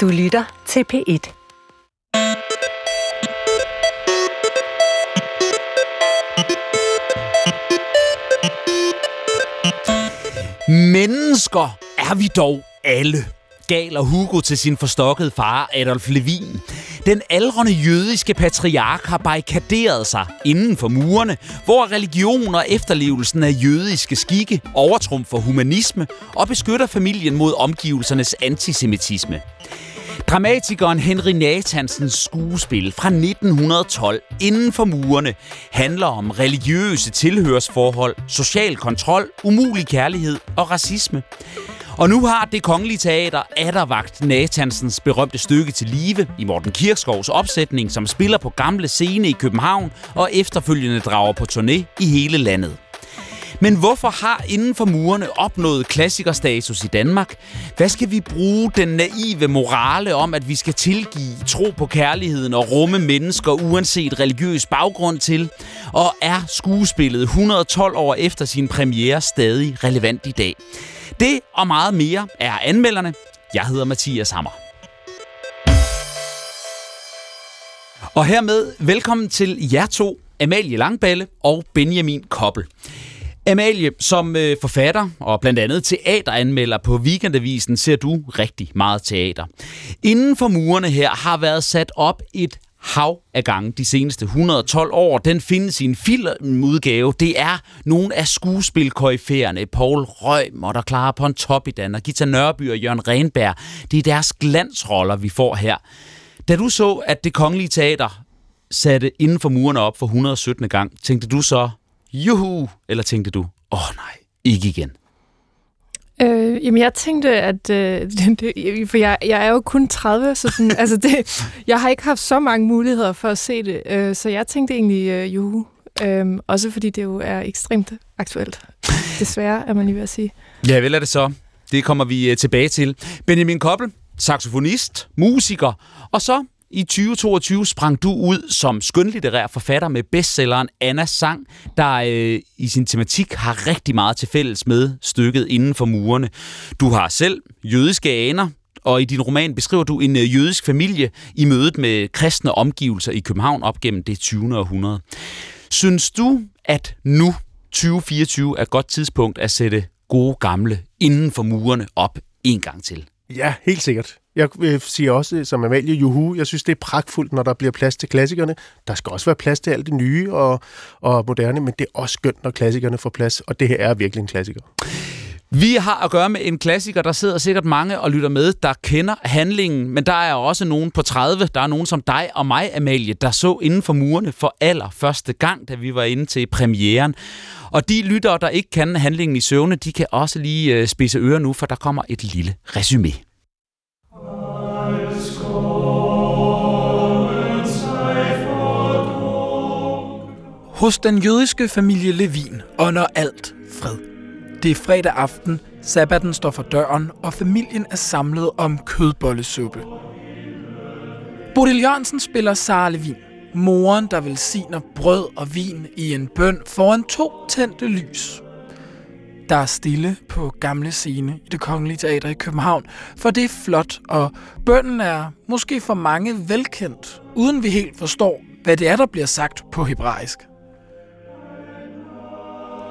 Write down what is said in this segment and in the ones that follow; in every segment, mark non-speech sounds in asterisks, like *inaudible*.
Du lytter til P1. Mennesker er vi dog alle galer Hugo til sin forstokkede far Adolf Levin. Den aldrende jødiske patriark har barrikaderet sig inden for murene, hvor religion og efterlevelsen af jødiske skikke overtrumfer humanisme og beskytter familien mod omgivelsernes antisemitisme. Dramatikeren Henry Nathansens skuespil fra 1912 inden for murene handler om religiøse tilhørsforhold, social kontrol, umulig kærlighed og racisme. Og nu har det kongelige teater Addervagt Nathansens berømte stykke til live i Morten Kirkskovs opsætning, som spiller på gamle scene i København og efterfølgende drager på turné i hele landet. Men hvorfor har inden for murene opnået klassikerstatus i Danmark? Hvad skal vi bruge den naive morale om, at vi skal tilgive, tro på kærligheden og rumme mennesker uanset religiøs baggrund til? Og er skuespillet 112 år efter sin premiere stadig relevant i dag? Det og meget mere er anmelderne. Jeg hedder Mathias Hammer. Og hermed velkommen til jer to, Amalie Langballe og Benjamin Koppel. Amalie, som øh, forfatter og blandt andet teateranmelder på Weekendavisen, ser du rigtig meget teater. Inden for murene her har været sat op et hav af gange de seneste 112 år. Den findes i en filmudgave. Det er nogle af skuespilkoryfærerne, Paul Røm og der på en i og Gita Nørby og Jørgen Renberg. Det er deres glansroller, vi får her. Da du så, at det kongelige teater satte inden for murene op for 117. gang, tænkte du så, juhu, eller tænkte du, åh oh, nej, ikke igen? Øh, jamen, jeg tænkte, at... Øh, *laughs* det, for jeg, jeg er jo kun 30, så sådan, *laughs* altså det, jeg har ikke haft så mange muligheder for at se det. Øh, så jeg tænkte egentlig, øh, juhu. Øh, også fordi det jo er ekstremt aktuelt. Desværre, er man lige ved at sige. Ja, vel er det så. Det kommer vi øh, tilbage til. Benjamin Koppel, saxofonist, musiker, og så i 2022 sprang du ud som skønlitterær forfatter med bestselleren Anna Sang, der øh, i sin tematik har rigtig meget til fælles med stykket inden for murene. Du har selv jødiske aner, og i din roman beskriver du en øh, jødisk familie i mødet med kristne omgivelser i København op gennem det 20. århundrede. Synes du, at nu 2024 er et godt tidspunkt at sætte gode gamle inden for murene op en gang til? Ja, helt sikkert. Jeg øh, siger også øh, som Amalie Juhu, jeg synes, det er pragtfuldt, når der bliver plads til klassikerne. Der skal også være plads til alt det nye og, og moderne, men det er også skønt, når klassikerne får plads, og det her er virkelig en klassiker. Vi har at gøre med en klassiker, der sidder sikkert mange og lytter med, der kender handlingen, men der er også nogen på 30, der er nogen som dig og mig, Amalie, der så inden for murene for allerførste gang, da vi var inde til premieren. Og de lyttere, der ikke kan handlingen i søvne, de kan også lige spise spidse ører nu, for der kommer et lille resume. Hos den jødiske familie Levin ånder alt fred. Det er fredag aften, sabbaten står for døren, og familien er samlet om kødbollesuppe. Bodil Jørgensen spiller Sara Levin, moren, der velsigner brød og vin i en bøn foran to tændte lys. Der er stille på gamle scene i det kongelige teater i København, for det er flot, og bønnen er måske for mange velkendt, uden vi helt forstår, hvad det er, der bliver sagt på hebraisk.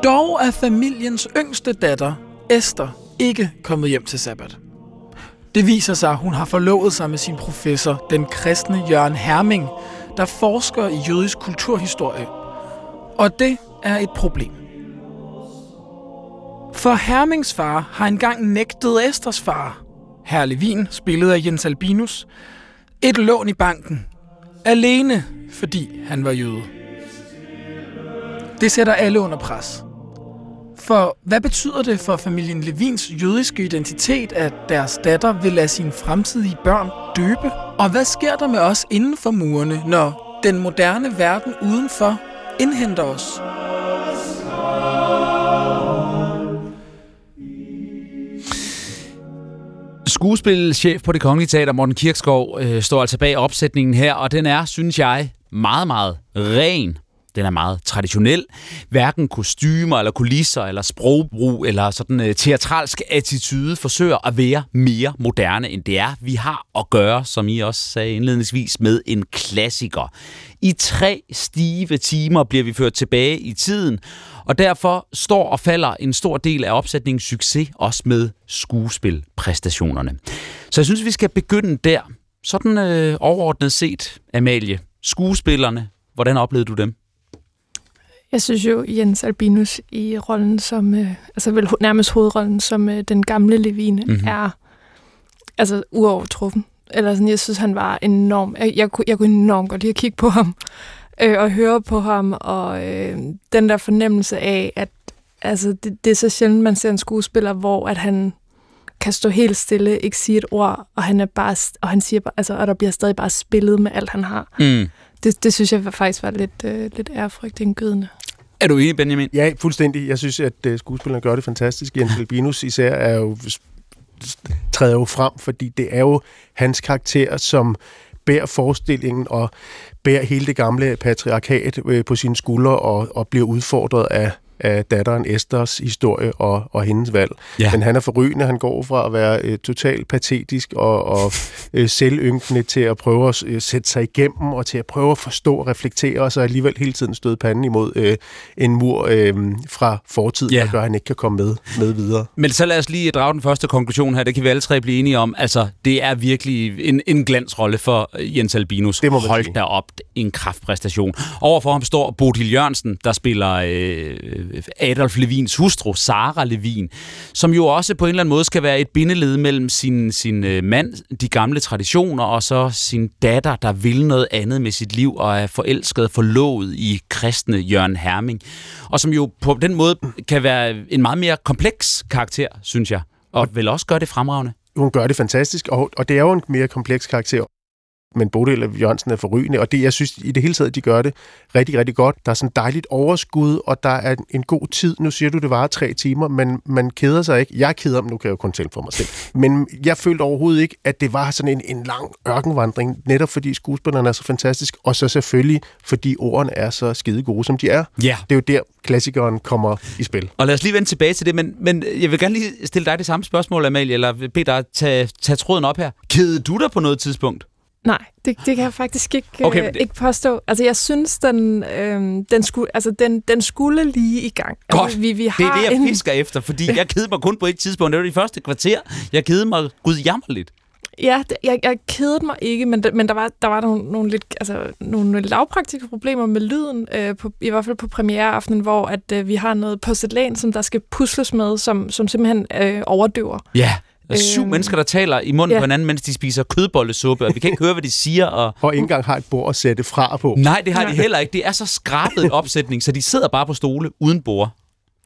Dog er familiens yngste datter, Esther, ikke kommet hjem til sabbat. Det viser sig, at hun har forlovet sig med sin professor, den kristne Jørgen Herming, der forsker i jødisk kulturhistorie. Og det er et problem. For Hermings far har engang nægtet Esters far, herr Levin, spillet af Jens Albinus, et lån i banken. Alene fordi han var jøde. Det sætter alle under pres. For hvad betyder det for familien Levins jødiske identitet, at deres datter vil lade sine fremtidige børn døbe? Og hvad sker der med os inden for murene, når den moderne verden udenfor indhenter os? Skuespilchef på det Kongelige Teater, Morten Kirkskov, øh, står altså bag opsætningen her, og den er, synes jeg, meget, meget ren den er meget traditionel. Hverken kostymer eller kulisser eller sprogbrug eller sådan øh, teatralsk attitude forsøger at være mere moderne end det er. Vi har at gøre, som I også sagde indledningsvis, med en klassiker. I tre stive timer bliver vi ført tilbage i tiden, og derfor står og falder en stor del af opsætningens succes også med skuespilpræstationerne. Så jeg synes, vi skal begynde der. Sådan øh, overordnet set, Amalie, skuespillerne, hvordan oplevede du dem? Jeg synes jo, Jens Albinus i rollen som, øh, altså vel nærmest hovedrollen som øh, den gamle Levine, Mhm. mm-hmm. er altså uovertruffen. Eller sådan, jeg synes, han var enorm. Jeg, jeg, kunne, jeg kunne enormt godt lide at kigge på ham, *laughs* øh, og høre på ham, og øh, den der fornemmelse af, at altså, det, det er så sjældent, man ser en skuespiller, hvor at han kan stå helt stille, ikke sige et ord, og han er bare, og han siger bare, altså, og der bliver stadig bare spillet med alt, han har. Mm. Det, det synes jeg faktisk var lidt, øh, lidt ærefrygtindgydende. Er du enig, Benjamin? Ja, fuldstændig. Jeg synes, at uh, skuespillerne gør det fantastisk. Jens *laughs* Albinus især er jo, træder jo frem, fordi det er jo hans karakter, som bærer forestillingen og bærer hele det gamle patriarkat øh, på sine skuldre og, og bliver udfordret af, af datteren Esters historie og, og hendes valg. Ja. Men han er forrygende. Han går fra at være øh, totalt patetisk og, og øh, selvynkende til at prøve at øh, sætte sig igennem og til at prøve at forstå og reflektere, og så alligevel hele tiden støde panden imod øh, en mur øh, fra fortiden, Ja. der gør, at han ikke kan komme med, med videre. Men så lad os lige drage den første konklusion her. Det kan vi alle tre blive enige om. Altså, det er virkelig en, en glansrolle for Jens Albinus. Det må Hold da op, en kraftpræstation. Overfor ham står Bodil Jørgensen, der spiller øh, Øh, Adolf Levins hustru, Sara Levin, som jo også på en eller anden måde skal være et bindeled mellem sin, sin øh, mand, de gamle traditioner, og så sin datter, der vil noget andet med sit liv og er forelsket og forlovet i kristne Jørgen Herming. Og som jo på den måde kan være en meget mere kompleks karakter, synes jeg. Og vel også gør det fremragende. Hun gør det fantastisk, og, og det er jo en mere kompleks karakter. Men Bodil og Jørgensen er forrygende, og det, jeg synes i det hele taget, de gør det rigtig, rigtig godt. Der er sådan dejligt overskud, og der er en god tid. Nu siger du, det varer tre timer, men man keder sig ikke. Jeg keder mig, nu kan jeg jo kun tælle for mig selv. Men jeg følte overhovedet ikke, at det var sådan en, en lang ørkenvandring, netop fordi skuespillerne er så fantastisk, og så selvfølgelig, fordi ordene er så skide gode, som de er. Ja. Det er jo der, klassikeren kommer i spil. Og lad os lige vende tilbage til det, men, men jeg vil gerne lige stille dig det samme spørgsmål, Amalie, eller bede dig tage, tage tråden op her. Kedede du dig på noget tidspunkt? Nej, det, det kan jeg faktisk ikke, Okay, okay, øh, det- ikke påstå. Altså, jeg synes, den, øh, den, skulle, altså, den, den skulle lige i gang. Godt. Altså, vi, vi har Det er det, jeg en, fisker efter, fordi jeg kedede mig kun på et tidspunkt. Det var de første kvarter. Jeg kedede mig gudjammerligt. Ja, det, jeg, jeg kedede mig ikke, men, men der var, der var nogle, nogle, lidt, altså, nogle lavpraktiske problemer med lyden, øh, på, i hvert fald på premiereaftenen, hvor at, øh, vi har noget porcelæn, som der skal pusles med, som, som simpelthen øh, overdøver. Ja. Der er syv Øhm, mennesker, der taler i munden ja. på hinanden, mens de spiser kødbollesuppe, og vi kan ikke høre, hvad de siger. Og... *laughs* Og ikke engang har et bord at sætte fra på. Nej, det har de heller ikke. Det er så skrabet en opsætning, så de sidder bare på stole uden bord.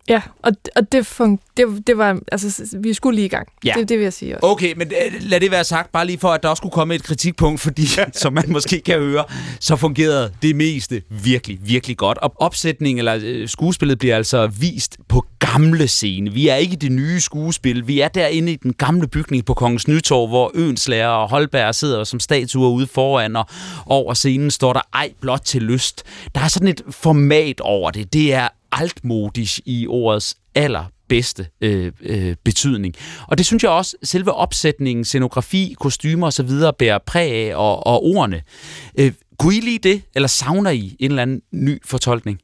Ja, og, og det, fun, det, det var, altså, vi skulle lige i gang. Ja. Det, det vil jeg sige også. Okay, men øh, lad det være sagt, bare lige for, at der også kunne komme et kritikpunkt, fordi, *laughs* som man måske kan høre, så fungerede det meste virkelig, virkelig godt. Og opsætningen, eller øh, skuespillet, bliver altså vist på gamle scene. Vi er ikke i det nye skuespil. Vi er derinde i den gamle bygning på Kongens Nytorv, hvor Øenslager og Holberg sidder som statuer ude foran, og over scenen står der ej blot til lyst. Der er sådan et format over det. Det er altmodisk i ordets allerbedste øh, øh, betydning. Og det synes jeg også, selve opsætningen, scenografi, kostymer osv. bærer præg af, og, og ordene. Øh, kunne I lide det, eller savner I en eller anden ny fortolkning?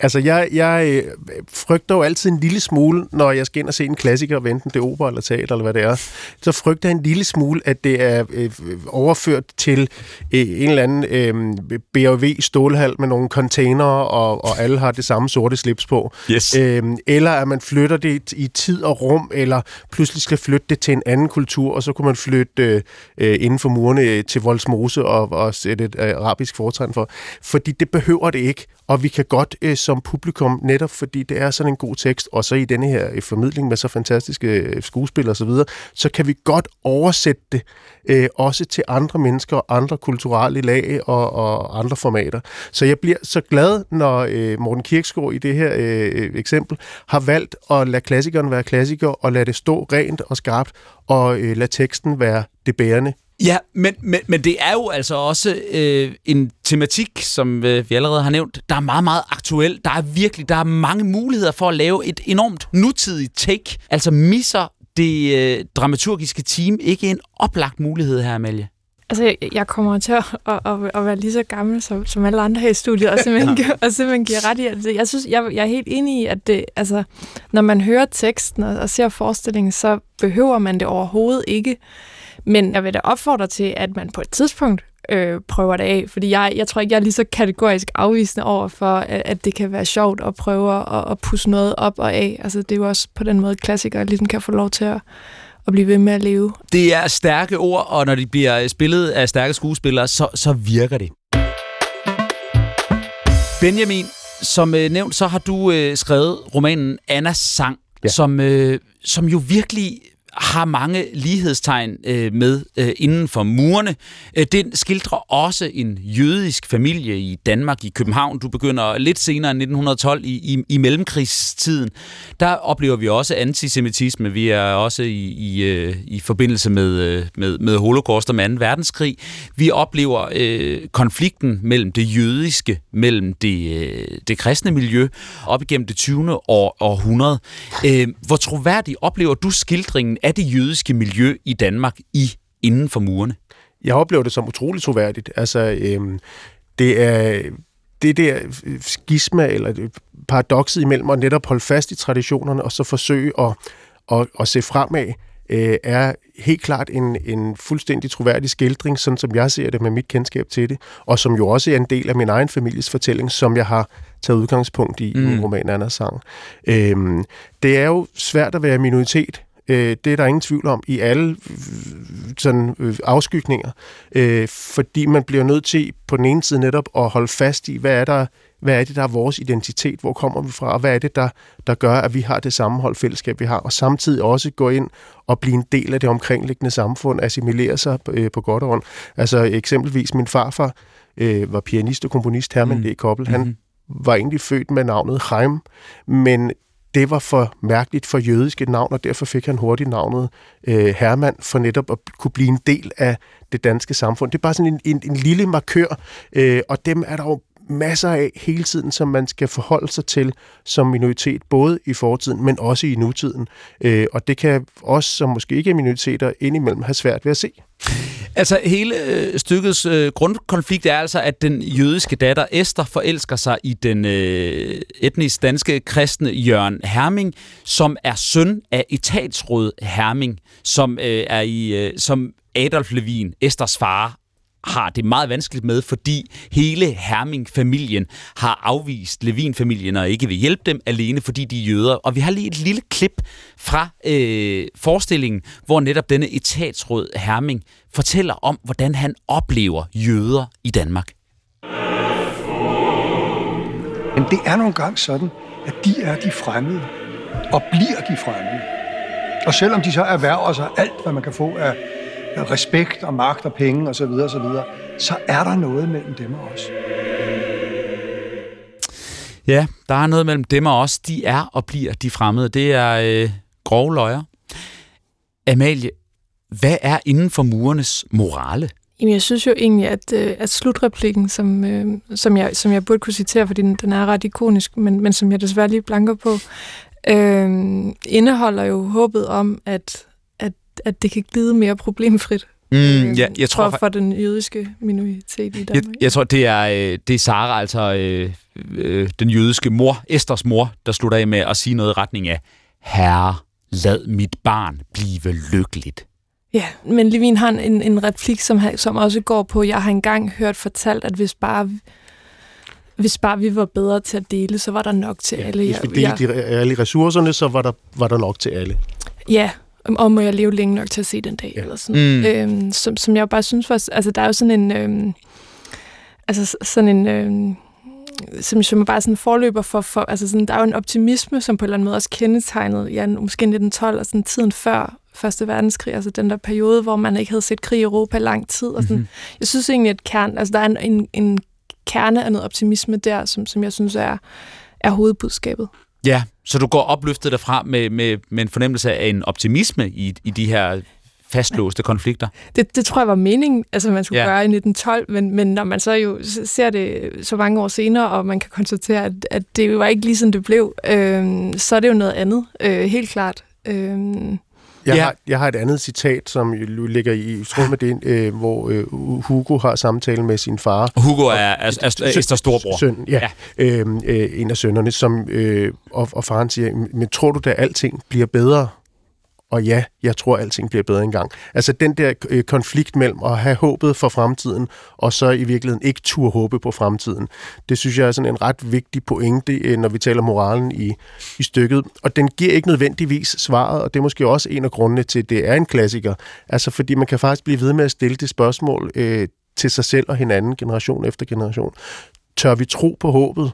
Altså, jeg, jeg øh, frygter jo altid en lille smule, når jeg skal ind og se en klassiker, hvad enten det er opera eller teater, eller hvad det er. Så frygter jeg en lille smule, at det er øh, overført til øh, en eller anden øh, BRV-stålhal med nogle containere, og, og alle har det samme sorte slips på. Yes. Øhm, eller at man flytter det i tid og rum, eller pludselig skal flytte det til en anden kultur, og så kunne man flytte øh, øh, inden for murene øh, til Voldsmose og, og sætte et øh, arabisk fortegn for. Fordi det behøver det ikke, og vi kan godt øh, som publikum, netop fordi det er sådan en god tekst, og så i denne her øh, formidling med så fantastiske øh, skuespillere osv., så, videre, så kan vi godt oversætte det øh, også til andre mennesker og andre kulturelle lag og, og andre formater. Så jeg bliver så glad, når øh, Morten Kirksgaard i det her øh, øh, eksempel har valgt at lade klassikeren være klassiker og lade det stå rent og skarpt og øh, lade teksten være det bærende Ja, men, men, men det er jo altså også øh, en tematik, som øh, vi allerede har nævnt, der er meget, meget aktuel. Der er virkelig, der er mange muligheder for at lave et enormt nutidigt take. Altså misser det øh, dramaturgiske team ikke en oplagt mulighed her, Amalie? Altså, jeg, jeg kommer til at, at, at, at være lige så gammel som, som alle andre her i studiet, og simpelthen, *laughs* ja. og simpelthen giver ret i, at jeg synes, jeg, jeg er helt enig i, at det, altså, når man hører teksten og, og ser forestillingen, så behøver man det overhovedet ikke. Men jeg vil da opfordre til, at man på et tidspunkt øh, prøver det af, fordi jeg, jeg tror ikke, jeg er lige så kategorisk afvisende over for, at, at det kan være sjovt at prøve at, at pusse noget op og af. Altså, det er jo også på den måde, klassikere ligesom kan få lov til at, at blive ved med at leve. Det er stærke ord, og når de bliver spillet af stærke skuespillere, så, så virker det. Benjamin, som øh, nævnt, så har du øh, skrevet romanen Annas sang, ja. som, øh, som jo virkelig har mange lighedstegn øh, med øh, inden for murene. Øh, den skildrer også en jødisk familie i Danmark, i København. Du begynder lidt senere end 1912 i, i, i mellemkrigstiden. Der oplever vi også antisemitisme. Vi er også i, i, øh, i forbindelse med, øh, med, med holocaust og 2. verdenskrig. Vi oplever øh, konflikten mellem det jødiske, mellem det, øh, det kristne miljø, op igennem det 20. År, århundrede. Øh, hvor troværdigt oplever du skildringen af det jødiske miljø i Danmark i inden for murene? Jeg oplever det som utroligt troværdigt. Altså, øhm, det er det der skisma eller paradokset imellem at netop holde fast i traditionerne og så forsøge at, at, at se fremad, øh, er helt klart en, en fuldstændig troværdig skildring, sådan som jeg ser det med mit kendskab til det, og som jo også er en del af min egen families fortælling, som jeg har taget udgangspunkt i mm. i min roman Anna Sang. Øhm, det er jo svært at være minoritet Øh, det er der ingen tvivl om i alle øh, sådan, øh, afskygninger, øh, fordi man bliver nødt til på den ene side netop at holde fast i, hvad er der hvad er det, der er vores identitet, hvor kommer vi fra, og hvad er det, der, der gør, at vi har det sammenhold fællesskab, vi har, og samtidig også gå ind og blive en del af det omkringliggende samfund, assimilere sig øh, på godt og ondt. Altså eksempelvis min farfar øh, var pianist og komponist, Herman mm. D. Koppel, han mm-hmm. var egentlig født med navnet Chaim, men det var for mærkeligt for jødisk et navn, og derfor fik han hurtigt navnet øh, Hermann, for netop at kunne blive en del af det danske samfund. Det er bare sådan en, en, en lille markør, øh, og dem er der jo masser af hele tiden, som man skal forholde sig til som minoritet, både i fortiden, men også i nutiden. Øh, og det kan også, som måske ikke er minoriteter, indimellem have svært ved at se. Altså hele øh, stykkets øh, grundkonflikt er altså, at den jødiske datter Esther forelsker sig i den øh, etnisk danske kristne Jørgen Herming, som er søn af etatsråd Herming, som øh, er i øh, som Adolf Levin, Esters far, har det meget vanskeligt med, fordi hele Herming-familien har afvist Levin-familien og ikke vil hjælpe dem alene, fordi de er jøder. Og vi har lige et lille klip fra øh, forestillingen, hvor netop denne etatsråd Herming fortæller om, hvordan han oplever jøder i Danmark. Men det er nogle gange sådan, at de er de fremmede, og bliver de fremmede. Og selvom de så erhverver sig alt, hvad man kan få af respekt og magt og penge osv., og så, videre, så er der noget mellem dem og os. Ja, der er noget mellem dem og os. De er og bliver de fremmede. Det er øh, grove løjer. Amalie, hvad er inden for murenes morale? Jamen, jeg synes jo egentlig, at, øh, at slutreplikken, som, øh, som, jeg, som jeg burde kunne citere, fordi den, den er ret ikonisk, men, men som jeg desværre lige blanker på, øh, indeholder jo håbet om, at, at det kan glide mere problemfrit. Mm, øh, ja, jeg tror for, for den jødiske minoritet i Danmark. Jeg, jeg tror, det er, øh, det er Sara, altså øh, øh, den jødiske mor, Esters mor, der slutter af med at sige noget i retning af, Herre, lad mit barn blive lykkeligt. Ja, men Levin har en, en replik, som, som også går på, jeg har engang hørt fortalt, at hvis bare hvis bare vi var bedre til at dele, så var der nok til ja, alle. Hvis vi delte ja. alle ressourcerne, så var der, var der nok til alle. Ja, og må jeg leve længe nok til at se den dag, ja. eller sådan. Mm. Øhm, som, som jeg bare synes var, altså der er jo sådan en, øhm, altså sådan en, øhm, som, som er bare sådan forløber for, for altså sådan, der er jo en optimisme, som på en eller anden måde også kendetegnet, ja, måske 1912 og sådan tiden før Første Verdenskrig, altså den der periode, hvor man ikke havde set krig i Europa lang tid. Og sådan. Mm-hmm. Jeg synes egentlig, at kern, altså der er en, en, en kerne af noget optimisme der, som, som jeg synes er, er hovedbudskabet. Ja, så du går opløftet derfra med, med, med en fornemmelse af en optimisme i, i de her fastlåste konflikter. Det, det tror jeg var meningen, altså man skulle ja. gøre i 1912, men, men når man så jo ser det så mange år senere, og man kan konstatere, at, at det var ikke lige sådan, det blev, øh, så er det jo noget andet, øh, helt klart. Øh, jeg, ja. har, jeg har et andet citat, som ligger i tråd med det, øh, hvor øh, Hugo har samtale med sin far. Hugo er, er, er, er storbror. Søn, ja. ja. Øhm, øh, en af sønnerne, som, øh, og, og faren siger, men tror du da, at alting bliver bedre? Og ja, jeg tror, alting bliver bedre engang. Altså den der øh, konflikt mellem at have håbet for fremtiden, og så i virkeligheden ikke turde håbe på fremtiden, det synes jeg er sådan en ret vigtig pointe, øh, når vi taler moralen i, i stykket. Og den giver ikke nødvendigvis svaret, og det er måske også en af grundene til, at det er en klassiker. Altså fordi man kan faktisk blive ved med at stille det spørgsmål øh, til sig selv og hinanden, generation efter generation. Tør vi tro på håbet?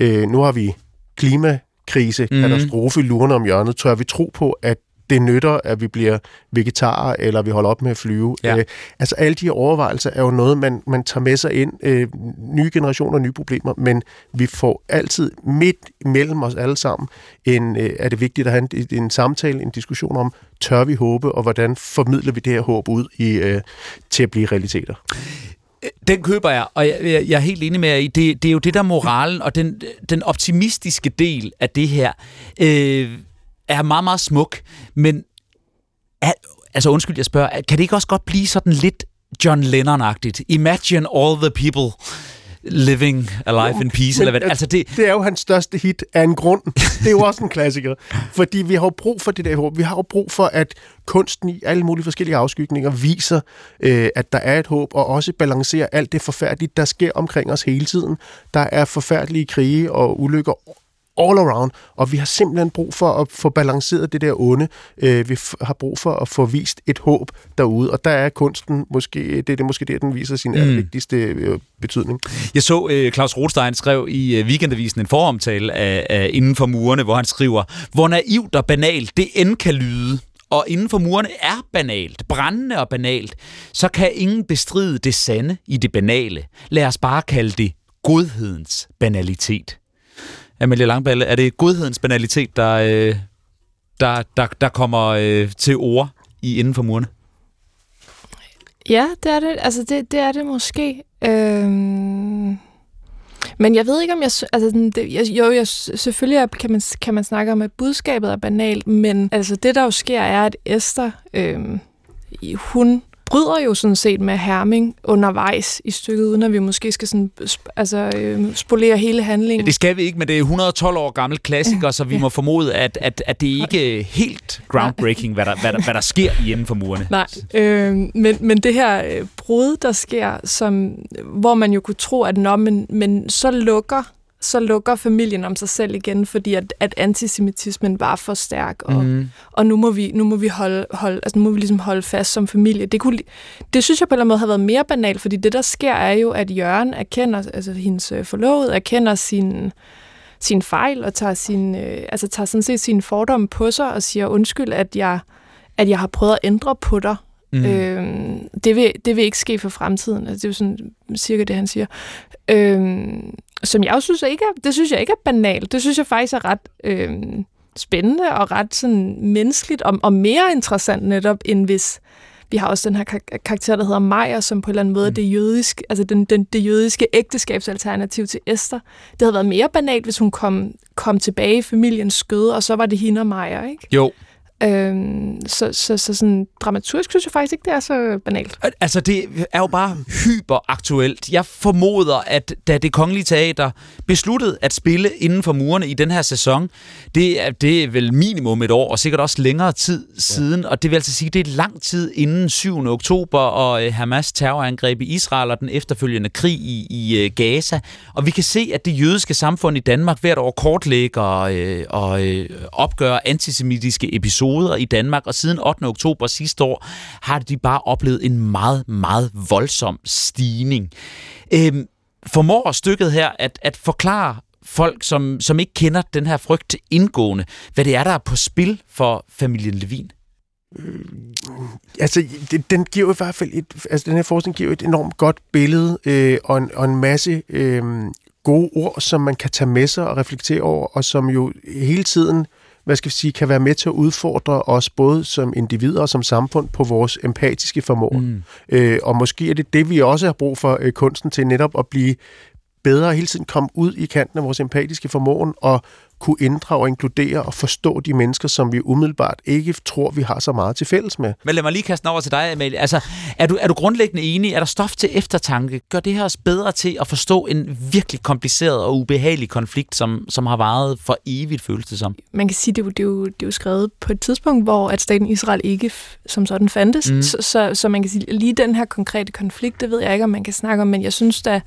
Øh, nu har vi klimakrise, mm. katastrofe lurende om hjørnet. Tør vi tro på, at det nytter, at vi bliver vegetarer, eller vi holder op med at flyve. Ja. Øh, altså alle de overvejelser er jo noget, man, man tager med sig ind. Øh, nye generationer, nye problemer, men vi får altid midt mellem os alle sammen, en, øh, er det vigtigt at have en, en samtale, en diskussion om, tør vi håbe, og hvordan formidler vi det her håb ud i, øh, til at blive realiteter? Den køber jeg, og jeg, jeg, jeg er helt enig med jer i, det, det er jo det der moralen, og den, den optimistiske del af det her. Øh, er meget, meget smuk, men er, altså undskyld, jeg spørger, kan det ikke også godt blive sådan lidt John Lennon-agtigt? Imagine all the people living a life in peace. eller hvad? Altså det... det er jo hans største hit af en grund. Det er jo også en klassiker. *laughs* Fordi vi har jo brug for det der håb. Vi har jo brug for, at kunsten i alle mulige forskellige afskygninger viser, øh, at der er et håb, og også balancerer alt det forfærdelige, der sker omkring os hele tiden. Der er forfærdelige krige og ulykker all around, og vi har simpelthen brug for at få balanceret det der onde. Øh, vi har brug for at få vist et håb derude, og der er kunsten måske, det er det måske det, den viser sin mm. vigtigste øh, betydning. Jeg så øh, Claus Rothstein skrev i øh, Weekendavisen en foromtale af, af Inden for murene, hvor han skriver, hvor naivt og banalt det end kan lyde, og inden for murene er banalt, brændende og banalt, så kan ingen bestride det sande i det banale. Lad os bare kalde det godhedens banalitet. Amelie Langballe, er det godhedens banalitet, der, øh, der, der, der kommer øh, til ord i inden for murene? Ja, det er det. Altså, det, det er det måske. Øhm... Men jeg ved ikke, om jeg... Altså, det, jeg, jo, jeg, selvfølgelig kan man, kan man snakke om, at budskabet er banalt, men altså, det, der jo sker, er, at Esther, øh, hun bryder jo sådan set med Herming undervejs i stykket, uden at vi måske skal sådan, altså, øh, spolere hele handlingen. Ja, det skal vi ikke, men det er 112 år gammel klassiker, så vi ja. må formode, at, at, at det ikke er helt groundbreaking, hvad der, hvad, der, hvad der sker inden for murene. Nej, øh, men, men det her øh, brud, der sker, som, hvor man jo kunne tro, at nå, men, men så lukker så lukker familien om sig selv igen, fordi at, at antisemitismen var for stærk, og, mm. og nu må vi, nu må vi holde, holde, altså nu må vi ligesom holde fast som familie. Det, kunne, det synes jeg på en eller anden måde har været mere banalt, fordi det, der sker, er jo, at Jørgen erkender, altså hendes øh, forlovede, erkender sin, sin fejl, og tager, sin, øh, altså tager sådan set sin fordom på sig, og siger undskyld, at jeg, at jeg har prøvet at ændre på dig, Mm. Øhm, det, vil, det vil ikke ske for fremtiden. Altså, det er jo sådan cirka det, han siger. Øhm, som jeg også synes ikke er, det synes jeg ikke er banalt. Det synes jeg faktisk er ret øhm, spændende og ret sådan menneskeligt og, og mere interessant netop, end hvis vi har også den her karakter, der hedder Maja, som på en eller anden måde mm. det jødisk, altså den, den, det jødiske ægteskabsalternativ til Esther. Det havde været mere banalt, hvis hun kom, kom tilbage i familiens skøde, og så var det hende og Maja, ikke? Jo, Øhm, så, så, så sådan dramaturgisk synes jeg faktisk ikke, det er så banalt. Altså, det er jo bare hyperaktuelt. Jeg formoder, at da det kongelige teater besluttede at spille inden for murene i den her sæson, det er, det er vel minimum et år, og sikkert også længere tid siden, ja. og det vil altså sige, det er lang tid inden 7. oktober og øh, Hamas terrorangreb i Israel og den efterfølgende krig i, i øh, Gaza. Og vi kan se, at det jødiske samfund i Danmark hvert år kortlægger øh, og øh, opgør antisemitiske episoder perioder i Danmark, og siden 8. oktober sidste år har de bare oplevet en meget, meget voldsom stigning. Øhm, formår stykket her at, at forklare folk, som, som ikke kender den her frygt indgående, hvad det er, der er på spil for familien Levin? Øh, altså, den giver i hvert fald et, altså den her forskning giver et enormt godt billede øh, og, en, og en masse øh, gode ord, som man kan tage med sig og reflektere over, og som jo hele tiden hvad skal vi sige, kan være med til at udfordre os både som individer og som samfund på vores empatiske formåen. Mm. Øh, og måske er det det, vi også har brug for øh, kunsten til netop at blive bedre hele tiden komme ud i kanten af vores empatiske formåen og kunne inddrage og inkludere og forstå de mennesker, som vi umiddelbart ikke tror, vi har så meget til fælles med. Men lad mig lige kaste over til dig, Amalie. Altså, er du, er du grundlæggende enig? Er der stof til eftertanke? Gør det her os bedre til at forstå en virkelig kompliceret og ubehagelig konflikt, som, som har varet for evigt, føles det som? Man kan sige, det er, jo, det, er jo, det er jo skrevet på et tidspunkt, hvor at staten Israel ikke som sådan fandtes. Mm. Så, så, så man kan sige, lige den her konkrete konflikt, det ved jeg ikke, om man kan snakke om, men jeg synes da,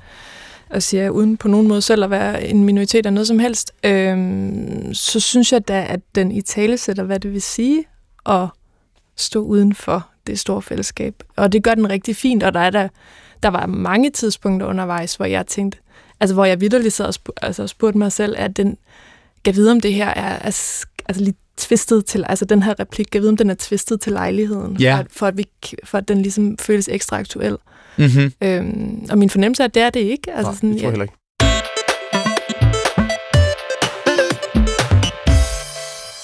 og siger uden på nogen måde selv at være en minoritet eller noget som helst, øh, så synes jeg da, at den i tale sætter, hvad det vil sige at stå uden for det store fællesskab. Og det gør den rigtig fint, og der er der, der var mange tidspunkter undervejs, hvor jeg tænkte, altså hvor jeg vidderligt sad og altså spurgte mig selv, at den, kan vide, om det her er altså, altså lige tvistet til, altså den her replik, kan vide, om den er tvistet til lejligheden, Ja. for, at, for, at vi, for at den ligesom føles ekstra aktuel. Mm-hmm. Øhm, og min fornemmelse er, at det er det ikke. Altså Nej, sådan, det tror jeg heller ikke.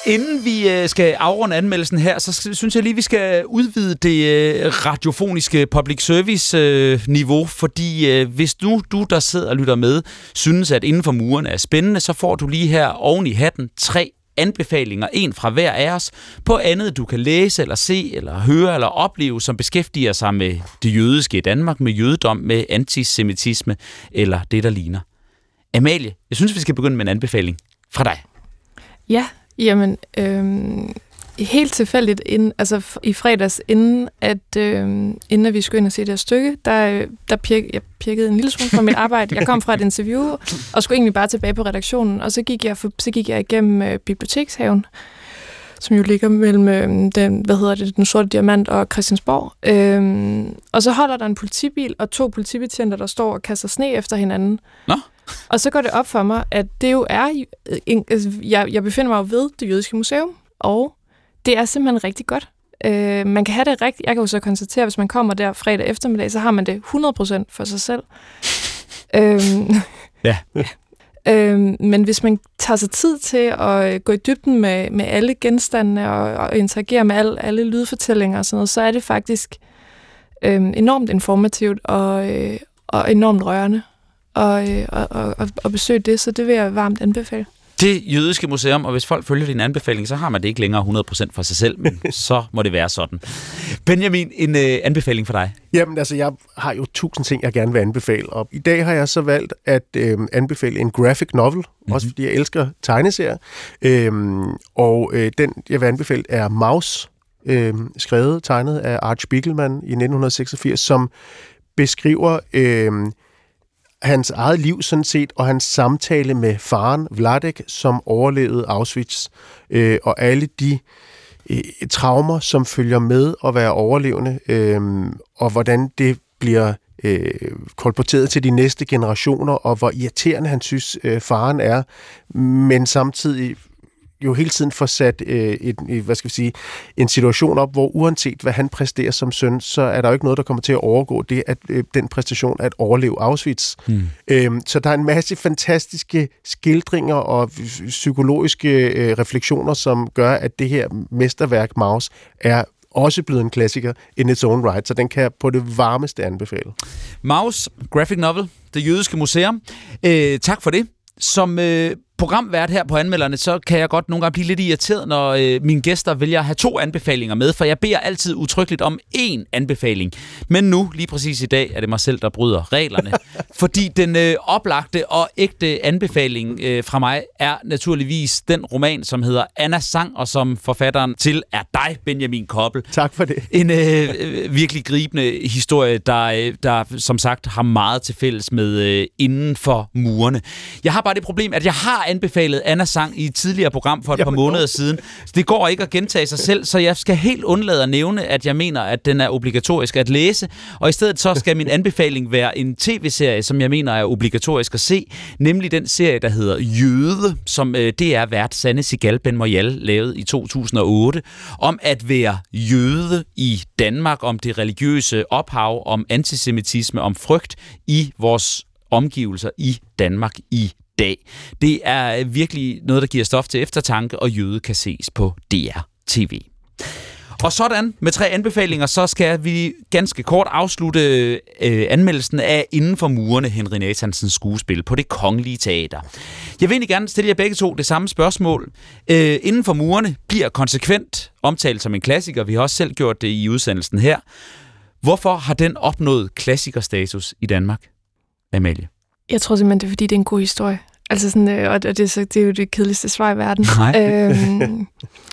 Inden vi øh, skal afrunde anmeldelsen her, så synes jeg lige, vi skal udvide det øh, radiofoniske public service øh, niveau, fordi hvis nu du, der sidder og lytter med, synes, at inden for murene er spændende, så får du lige her oven i hatten tre anbefalinger, en fra hver af os, på andet du kan læse, eller se, eller høre, eller opleve, som beskæftiger sig med det jødiske i Danmark, med jødedom, med antisemitisme, eller det, der ligner. Amalie, jeg synes, vi skal begynde med en anbefaling fra dig. Ja, jamen, øhm, helt tilfældigt, inden, altså i fredags, inden at, øhm, inden at vi skulle ind og se det her stykke, der, øh, der pirk, jeg pirkede en lille smule fra mit arbejde. Jeg kom fra et interview, og skulle egentlig bare tilbage på redaktionen, og så gik jeg, for, så gik jeg igennem øh, bibliotekshaven, som jo ligger mellem øh, den, hvad hedder det, den sorte diamant og Christiansborg. Øhm, og så holder der en politibil og to politibetjenter, der står og kaster sne efter hinanden. Nå. Og så går det op for mig, at det jo er... øh, En, altså, jeg, jeg befinder mig jo ved det jødiske museum, og det er simpelthen rigtig godt. Øh, man kan have det rigtigt. Jeg kan jo så konstatere, at hvis man kommer der fredag eftermiddag, så har man det 100% for sig selv. *laughs* øhm, Ja. *laughs* øhm, men hvis man tager sig tid til at øh, gå i dybden med, med alle genstandene og, og interagere med alle, alle lydfortællinger og sådan noget, så er det faktisk øhm, enormt informativt og, øh, og enormt rørende og, øh, og, og, og, og besøge det, så det vil jeg varmt anbefale. Det jødiske museum, og hvis folk følger din anbefaling, så har man det ikke længere 100% for sig selv, men *laughs* så må det være sådan. Benjamin, en øh, anbefaling for dig. Jamen altså, jeg har jo tusind ting, jeg gerne vil anbefale, og i dag har jeg så valgt at øh, anbefale en graphic novel, mm-hmm. også fordi jeg elsker tegneserier, øhm, og øh, den, jeg vil anbefale, er Maus, øh, skrevet, tegnet af Art Spiegelman i 1986, som beskriver øh, hans eget liv sådan set, og hans samtale med faren Vladek, som overlevede Auschwitz, øh, og alle de øh, traumer, som følger med at være overlevende, øh, og hvordan det bliver øh, kolporteret til de næste generationer, og hvor irriterende han synes, øh, faren er, men samtidig jo hele tiden får sat øh, et, hvad skal vi sige, en situation op, hvor uanset hvad han præsterer som søn, så er der jo ikke noget, der kommer til at overgå det, at øh, den præstation at overleve Auschwitz. Hmm. Øhm, så der er en masse fantastiske skildringer og psykologiske øh, refleksioner, som gør, at det her mesterværk Maus er også blevet en klassiker in its own right, så den kan jeg på det varmeste anbefale. Maus, graphic novel, det jødiske museum. Øh, tak for det. Som øh, programvært her på anmelderne, så kan jeg godt nogle gange blive lidt irriteret, når øh, mine gæster vælger at have to anbefalinger med, for jeg beder altid utryggeligt om én anbefaling. Men nu, lige præcis i dag, er det mig selv, der bryder reglerne. *laughs* fordi den øh, oplagte og ægte anbefaling øh, fra mig er naturligvis den roman, som hedder Anna Sang, og som forfatteren til er dig, Benjamin Koppel. Tak for det. En øh, øh, virkelig gribende historie, der, øh, der som sagt har meget til fælles med øh, inden for murene. Jeg har bare det problem, at jeg har anbefalet Anna Sang i et tidligere program for et par måneder siden. Så det går ikke at gentage sig selv, så jeg skal helt undlade at nævne, at jeg mener, at den er obligatorisk at læse, og i stedet så skal min anbefaling være en tv-serie, som jeg mener er obligatorisk at se, nemlig den serie, der hedder Jøde, som øh, det er vært Sanne Sigal Ben Moyal lavede i 2008, om at være jøde i Danmark, om det religiøse ophav, om antisemitisme, om frygt i vores omgivelser i Danmark i dag. Det er øh, virkelig noget, der giver stof til eftertanke, og Jøde kan ses på DR TV. Og sådan, med tre anbefalinger, så skal vi ganske kort afslutte øh, anmeldelsen af Inden for murene Henry Nathansens skuespil på det kongelige teater. Jeg vil egentlig gerne stille jer begge to det samme spørgsmål. Øh, Inden for murene bliver konsekvent omtalt som en klassiker. Vi har også selv gjort det i udsendelsen her. Hvorfor har den opnået klassikerstatus i Danmark, Amalie? Jeg tror simpelthen, det er, fordi det er en god historie. Altså sådan, øh, og det, så, det er jo det kedeligste svar i verden. Nej. *laughs* Øhm,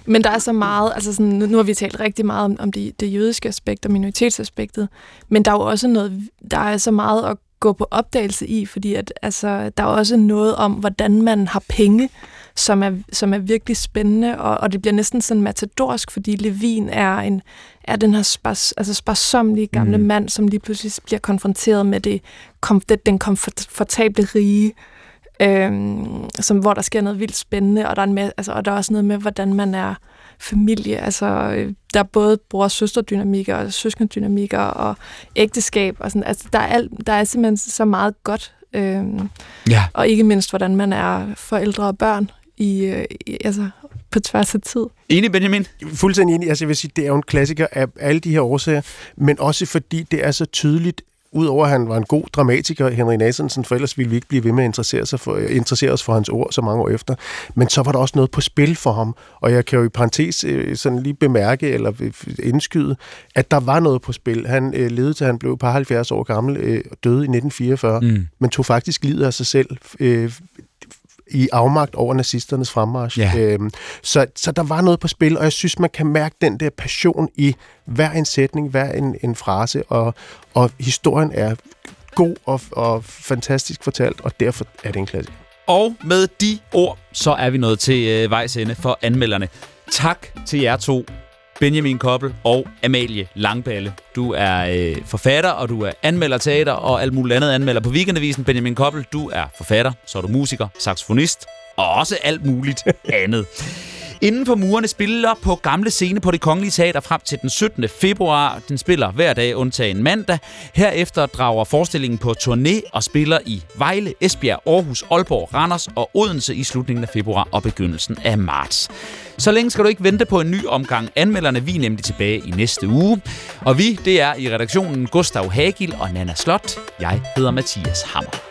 men der er så meget, altså sådan, nu har vi talt rigtig meget om, om det, det jødiske aspekt og minoritetsaspektet, men der er jo også noget, der er så meget at gå på opdagelse i, fordi at, altså, der er også noget om, hvordan man har penge, som er, som er virkelig spændende, og, og det bliver næsten sådan matadorsk, fordi Levin er, en, er den her spars, altså sparsomlige gamle mm. mand, som lige pludselig bliver konfronteret med det, kom, det den komfortable rige, øhm, som, hvor der sker noget vildt spændende, og der, er en altså, og der er også noget med, hvordan man er familie. Altså, øh, der er både bror- og søsterdynamikker, og søskendynamikker, og ægteskab, og sådan. Altså, der er, alt, der er simpelthen så meget godt. Øhm, ja. Og ikke mindst, hvordan man er forældre og børn i, øh, i, altså, på tværs af tid. Enig, Benjamin? Fuldstændig enig. Altså, jeg vil sige, det er jo en klassiker af alle de her årsager, men også fordi det er så tydeligt udover at han var en god dramatiker, Henry Nathansen, for ellers ville vi ikke blive ved med at interessere, sig for, interessere os for hans ord så mange år efter. Men så var der også noget på spil for ham, og jeg kan jo i parentes øh, sådan lige bemærke eller indskyde, at der var noget på spil. Han øh, levede til han blev par 70 år gammel og øh, døde i 1944, mm. men tog faktisk livet af sig selv øh, i afmagt over nazisternes fremmarsch. Ja. Øhm, så, så der var noget på spil, og jeg synes, man kan mærke den der passion i hver en sætning, hver en, en frase, og, og historien er god og, og fantastisk fortalt, og derfor er det en klassiker. Og med de ord, så er vi nået til øh, vejs ende for anmelderne. Tak til jer to Benjamin Koppel og Amalie Langballe. Du er øh, forfatter, og du er anmelder teater og alt muligt andet anmelder på Weekendavisen. Benjamin Koppel, du er forfatter, så er du musiker, saxofonist og også alt muligt andet. Inden for murene spiller på Gamle Scene på det Kongelige Teater frem til den 17. februar. Den spiller hver dag undtagen mandag. Herefter drager forestillingen på turné og spiller i Vejle, Esbjerg, Aarhus, Aalborg, Randers og Odense i slutningen af februar og begyndelsen af marts. Så længe skal du ikke vente på en ny omgang. Anmelderne vi er nemlig tilbage i næste uge. Og vi, det er i redaktionen Gustav Hagil og Nana Slot. Jeg hedder Mathias Hammer.